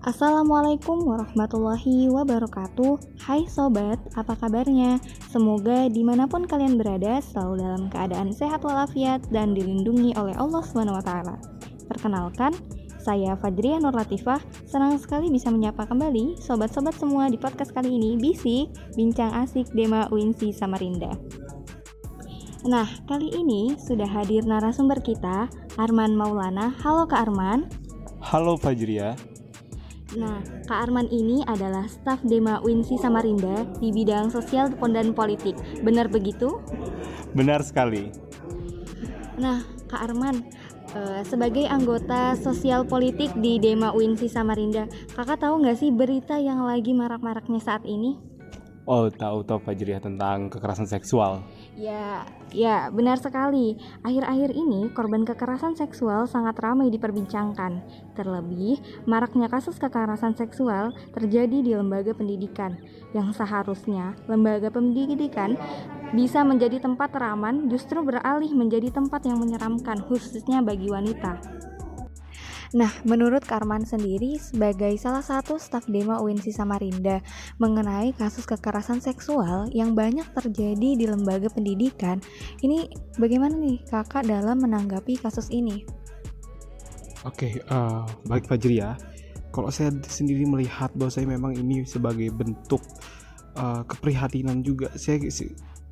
Assalamualaikum warahmatullahi wabarakatuh. Hai sobat, apa kabarnya? Semoga di mana pun kalian berada selalu dalam keadaan sehat walafiat dan dilindungi oleh Allah SWT Perkenalkan, saya Fajria Nur Latifah. Senang sekali bisa menyapa kembali sobat-sobat semua di podcast kali ini Bisik, Bincang Asik Dema Winsi Samarinda. Nah, kali ini sudah hadir narasumber kita, Arman Maulana. Halo Kak Arman. Halo Fajria Nah, Kak Arman ini adalah staf Dema Winsi Samarinda di bidang sosial dan politik. Benar begitu? Benar sekali. Nah, Kak Arman, uh, sebagai anggota sosial politik di Dema Winsi Samarinda, kakak tahu nggak sih berita yang lagi marak-maraknya saat ini? Oh, tahu tahu Fajriah tentang kekerasan seksual. Ya, ya benar sekali. Akhir-akhir ini korban kekerasan seksual sangat ramai diperbincangkan. Terlebih, maraknya kasus kekerasan seksual terjadi di lembaga pendidikan yang seharusnya lembaga pendidikan bisa menjadi tempat teraman justru beralih menjadi tempat yang menyeramkan khususnya bagi wanita. Nah, menurut Karman sendiri sebagai salah satu staf Dema UNC Samarinda mengenai kasus kekerasan seksual yang banyak terjadi di lembaga pendidikan, ini bagaimana nih kakak dalam menanggapi kasus ini? Oke, okay, uh, eh, baik Fajri ya. Kalau saya sendiri melihat bahwa saya memang ini sebagai bentuk uh, keprihatinan juga. Saya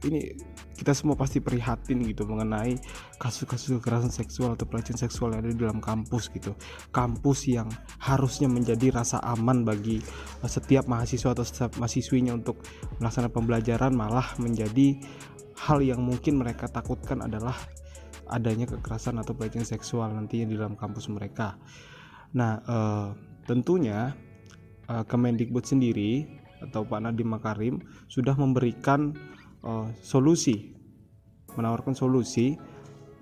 ini kita semua pasti prihatin gitu mengenai kasus-kasus kekerasan seksual atau pelecehan seksual yang ada di dalam kampus gitu. Kampus yang harusnya menjadi rasa aman bagi uh, setiap mahasiswa atau setiap mahasiswinya untuk melaksanakan pembelajaran malah menjadi hal yang mungkin mereka takutkan adalah adanya kekerasan atau pelecehan seksual nantinya di dalam kampus mereka. Nah, uh, tentunya uh, Kemendikbud sendiri atau Pak Nadiem Makarim sudah memberikan uh, solusi menawarkan solusi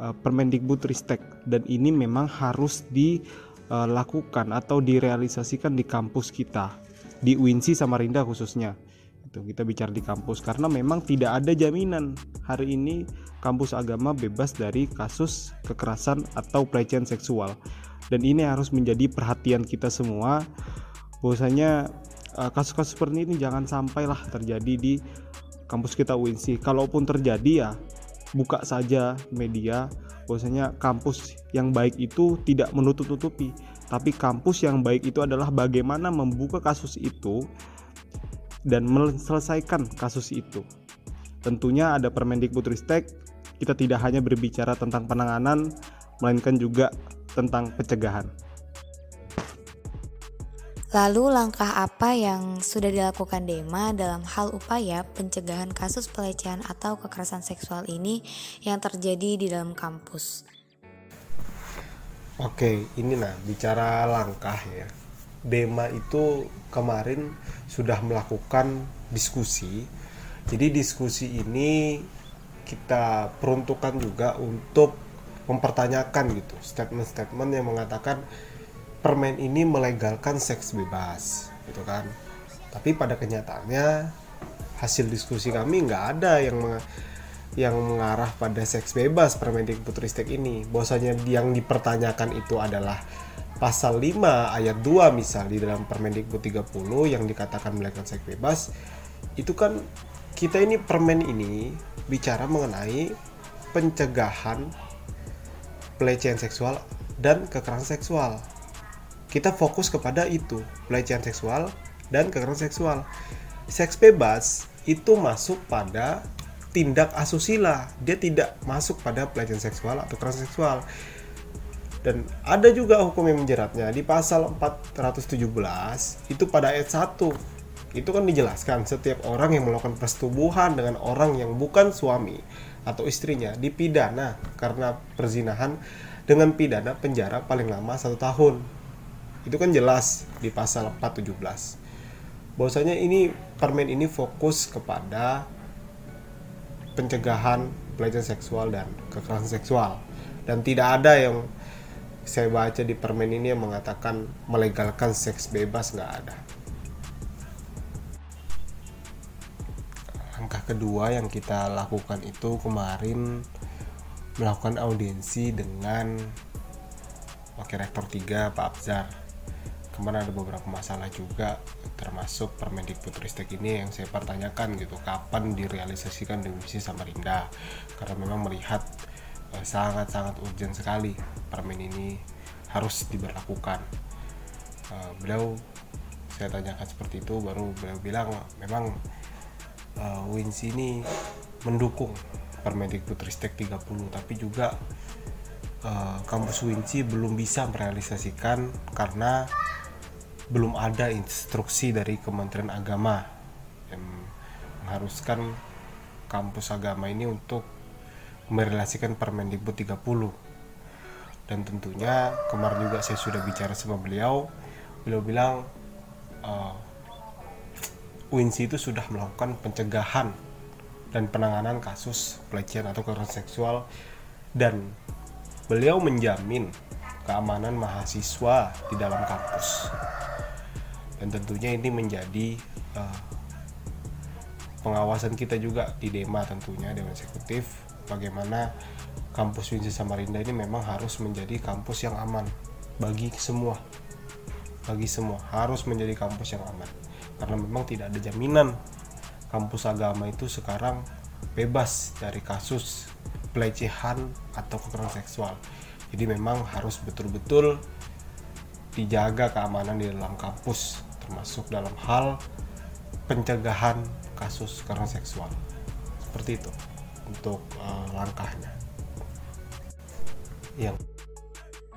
uh, Permendikbud Ristek dan ini memang harus dilakukan atau direalisasikan di kampus kita di UINSI Samarinda khususnya. Itu kita bicara di kampus karena memang tidak ada jaminan hari ini kampus agama bebas dari kasus kekerasan atau pelecehan seksual. Dan ini harus menjadi perhatian kita semua. Bahwasanya eh, kasus-kasus seperti ini jangan sampailah terjadi di kampus kita UNC kalaupun terjadi ya buka saja media bahwasanya kampus yang baik itu tidak menutup-nutupi. Tapi kampus yang baik itu adalah bagaimana membuka kasus itu dan menyelesaikan kasus itu. Tentunya ada Permendikbudristek kita tidak hanya berbicara tentang penanganan melainkan juga tentang pencegahan Lalu langkah apa yang sudah dilakukan Dema dalam hal upaya pencegahan kasus pelecehan atau kekerasan seksual ini yang terjadi di dalam kampus? Oke, ini nah bicara langkah ya. Dema itu kemarin sudah melakukan diskusi. Jadi diskusi ini kita peruntukkan juga untuk mempertanyakan gitu statement-statement yang mengatakan permen ini melegalkan seks bebas gitu kan. Tapi pada kenyataannya hasil diskusi kami nggak ada yang yang mengarah pada seks bebas Permendikbudristek ini. Bahwasanya yang dipertanyakan itu adalah pasal 5 ayat 2 misal di dalam Permendikbud 30 yang dikatakan melegalkan seks bebas itu kan kita ini permen ini bicara mengenai pencegahan pelecehan seksual dan kekerasan seksual kita fokus kepada itu pelecehan seksual dan kekerasan seksual. Seks bebas itu masuk pada tindak asusila. Dia tidak masuk pada pelecehan seksual atau kekerasan seksual. Dan ada juga hukum yang menjeratnya. Di pasal 417 itu pada ayat 1 itu kan dijelaskan setiap orang yang melakukan persetubuhan dengan orang yang bukan suami atau istrinya dipidana karena perzinahan dengan pidana penjara paling lama satu tahun itu kan jelas di pasal 417 bahwasanya ini permen ini fokus kepada pencegahan pelecehan seksual dan kekerasan seksual. Dan tidak ada yang saya baca di permen ini yang mengatakan melegalkan seks bebas nggak ada. Langkah kedua yang kita lakukan itu kemarin melakukan audiensi dengan Wakil Rektor 3 Pak Abzar kemarin ada beberapa masalah juga termasuk Permendikbudristek ini yang saya pertanyakan gitu kapan direalisasikan Divisi Samarinda? Karena memang melihat eh, sangat-sangat urgent sekali permen ini harus diberlakukan. Uh, beliau saya tanyakan seperti itu baru beliau bilang memang uh, Wins ini mendukung Permendikbudristek 30 tapi juga kampus Winci belum bisa merealisasikan karena belum ada instruksi dari Kementerian Agama yang mengharuskan kampus agama ini untuk merelasikan Permendikbud 30 dan tentunya kemarin juga saya sudah bicara sama beliau beliau bilang uh, Winsi itu sudah melakukan pencegahan dan penanganan kasus pelecehan atau kekerasan seksual dan beliau menjamin keamanan mahasiswa di dalam kampus dan tentunya ini menjadi uh, pengawasan kita juga di Dema tentunya Dewan Eksekutif bagaimana kampus Winsi Samarinda ini memang harus menjadi kampus yang aman bagi semua. Bagi semua harus menjadi kampus yang aman. Karena memang tidak ada jaminan kampus agama itu sekarang bebas dari kasus pelecehan atau kekerasan seksual. Jadi memang harus betul-betul dijaga keamanan di dalam kampus termasuk dalam hal pencegahan kasus karena seksual seperti itu untuk uh, langkahnya yang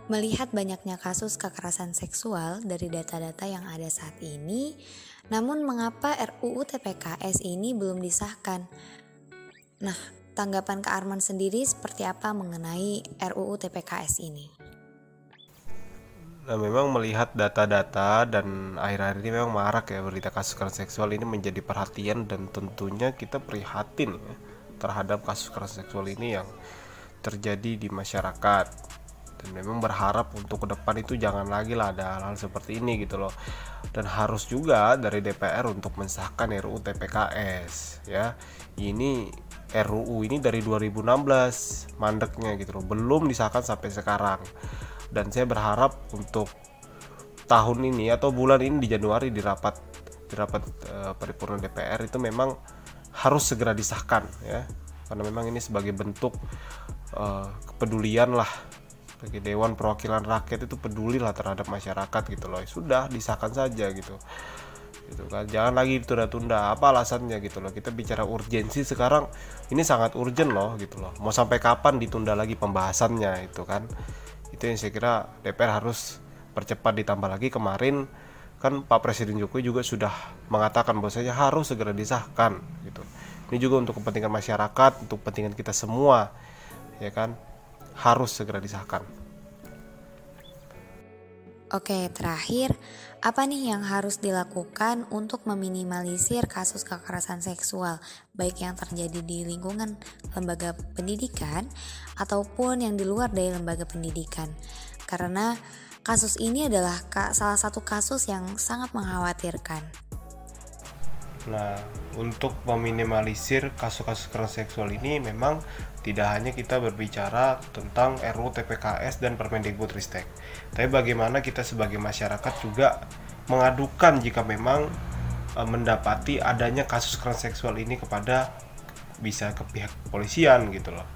Melihat banyaknya kasus kekerasan seksual dari data-data yang ada saat ini, namun mengapa RUU TPKS ini belum disahkan? Nah, tanggapan Kak Arman sendiri seperti apa mengenai RUU TPKS ini? Nah, memang melihat data-data dan akhir-akhir ini memang marak ya berita kasus kekerasan seksual ini menjadi perhatian dan tentunya kita prihatin ya terhadap kasus kekerasan seksual ini yang terjadi di masyarakat. Dan memang berharap untuk ke depan itu jangan lagi lah ada hal-hal seperti ini gitu loh. Dan harus juga dari DPR untuk mensahkan RUU TPKS ya. Ini RUU ini dari 2016 mandeknya gitu loh belum disahkan sampai sekarang dan saya berharap untuk tahun ini atau bulan ini di Januari di rapat di rapat uh, paripurna DPR itu memang harus segera disahkan ya. Karena memang ini sebagai bentuk uh, kepedulian lah. Bagi Dewan Perwakilan Rakyat itu peduli lah terhadap masyarakat gitu loh. Sudah disahkan saja gitu. Gitu kan. Jangan lagi tunda-tunda apa alasannya gitu loh. Kita bicara urgensi sekarang ini sangat urgent loh gitu loh. Mau sampai kapan ditunda lagi pembahasannya itu kan itu yang saya kira DPR harus percepat ditambah lagi kemarin kan Pak Presiden Jokowi juga sudah mengatakan bahwasanya harus segera disahkan gitu. Ini juga untuk kepentingan masyarakat untuk kepentingan kita semua ya kan? Harus segera disahkan Oke, terakhir, apa nih yang harus dilakukan untuk meminimalisir kasus kekerasan seksual, baik yang terjadi di lingkungan lembaga pendidikan ataupun yang di luar dari lembaga pendidikan? Karena kasus ini adalah salah satu kasus yang sangat mengkhawatirkan. Nah, untuk meminimalisir kasus-kasus kekerasan seksual ini memang tidak hanya kita berbicara tentang RUU TPKS dan Permendikbudristek, tapi bagaimana kita sebagai masyarakat juga mengadukan jika memang e, mendapati adanya kasus kekerasan seksual ini kepada bisa ke pihak kepolisian gitu loh,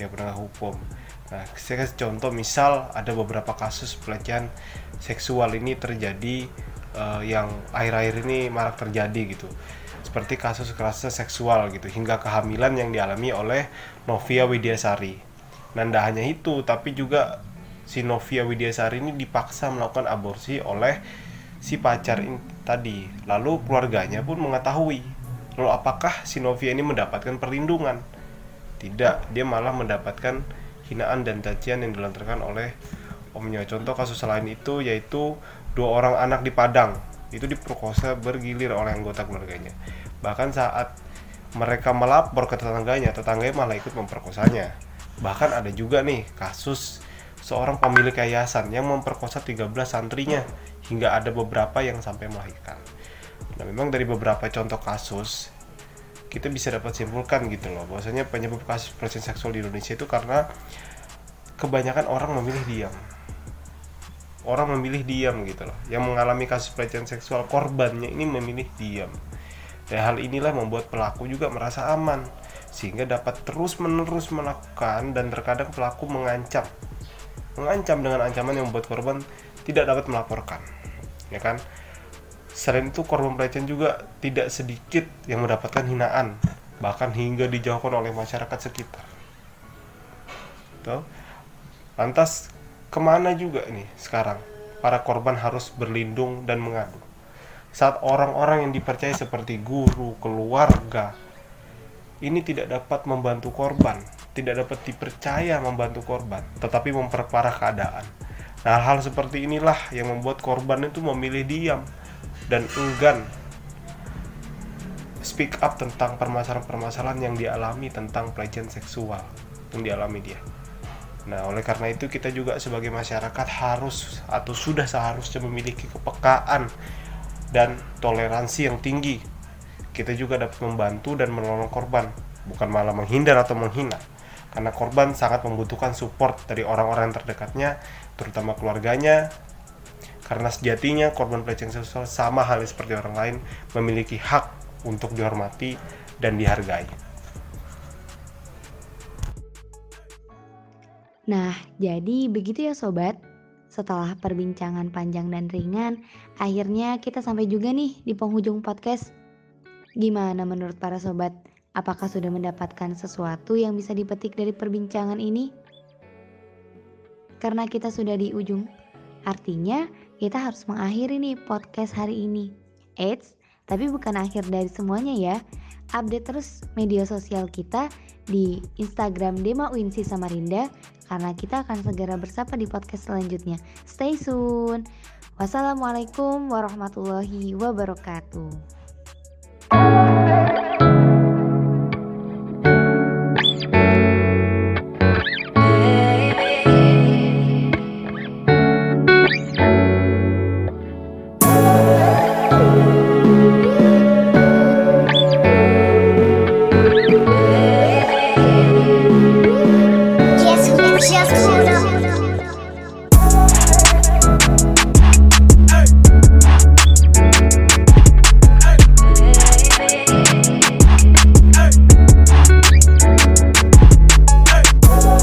pihak penegak hukum. Nah, saya kasih contoh misal ada beberapa kasus pelecehan seksual ini terjadi uh, yang akhir-akhir ini marak terjadi gitu seperti kasus kekerasan seksual gitu hingga kehamilan yang dialami oleh Novia Widiasari. Nah, hanya itu, tapi juga si Novia Widiasari ini dipaksa melakukan aborsi oleh si pacar ini tadi. Lalu keluarganya pun mengetahui. Lalu apakah si Novia ini mendapatkan perlindungan? Tidak, dia malah mendapatkan hinaan dan cacian yang dilontarkan oleh omnya. Contoh kasus lain itu yaitu dua orang anak di Padang itu diperkosa bergilir oleh anggota keluarganya. Bahkan saat mereka melapor ke tetangganya, tetangganya malah ikut memperkosanya. Bahkan ada juga nih kasus seorang pemilik yayasan yang memperkosa 13 santrinya hingga ada beberapa yang sampai melahirkan. Nah, memang dari beberapa contoh kasus kita bisa dapat simpulkan gitu loh bahwasanya penyebab kasus pelecehan seksual di Indonesia itu karena kebanyakan orang memilih diam. Orang memilih diam gitu loh. Yang mengalami kasus pelecehan seksual korbannya ini memilih diam. Dan hal inilah membuat pelaku juga merasa aman sehingga dapat terus menerus melakukan dan terkadang pelaku mengancam. Mengancam dengan ancaman yang membuat korban tidak dapat melaporkan ya kan? Selain itu korban pelecehan juga tidak sedikit yang mendapatkan hinaan bahkan hingga dijauhkan oleh masyarakat sekitar. Tuh. lantas ke mana juga nih sekarang para korban harus berlindung dan mengadu saat orang-orang yang dipercaya seperti guru, keluarga ini tidak dapat membantu korban, tidak dapat dipercaya membantu korban, tetapi memperparah keadaan. Nah, hal seperti inilah yang membuat korban itu memilih diam dan enggan speak up tentang permasalahan-permasalahan yang dialami tentang pelecehan seksual yang dialami dia. Nah, oleh karena itu kita juga sebagai masyarakat harus atau sudah seharusnya memiliki kepekaan dan toleransi yang tinggi. Kita juga dapat membantu dan menolong korban, bukan malah menghindar atau menghina. Karena korban sangat membutuhkan support dari orang-orang terdekatnya, terutama keluarganya. Karena sejatinya korban pelecehan seksual sama halnya seperti orang lain memiliki hak untuk dihormati dan dihargai. Nah, jadi begitu ya sobat. Setelah perbincangan panjang dan ringan, akhirnya kita sampai juga nih di penghujung podcast. Gimana menurut para sobat? Apakah sudah mendapatkan sesuatu yang bisa dipetik dari perbincangan ini? Karena kita sudah di ujung, artinya kita harus mengakhiri nih podcast hari ini. Eits, tapi bukan akhir dari semuanya ya. Update terus media sosial kita di Instagram Dema Winsi Samarinda karena kita akan segera bersapa di podcast selanjutnya. Stay soon. Wassalamualaikum warahmatullahi wabarakatuh.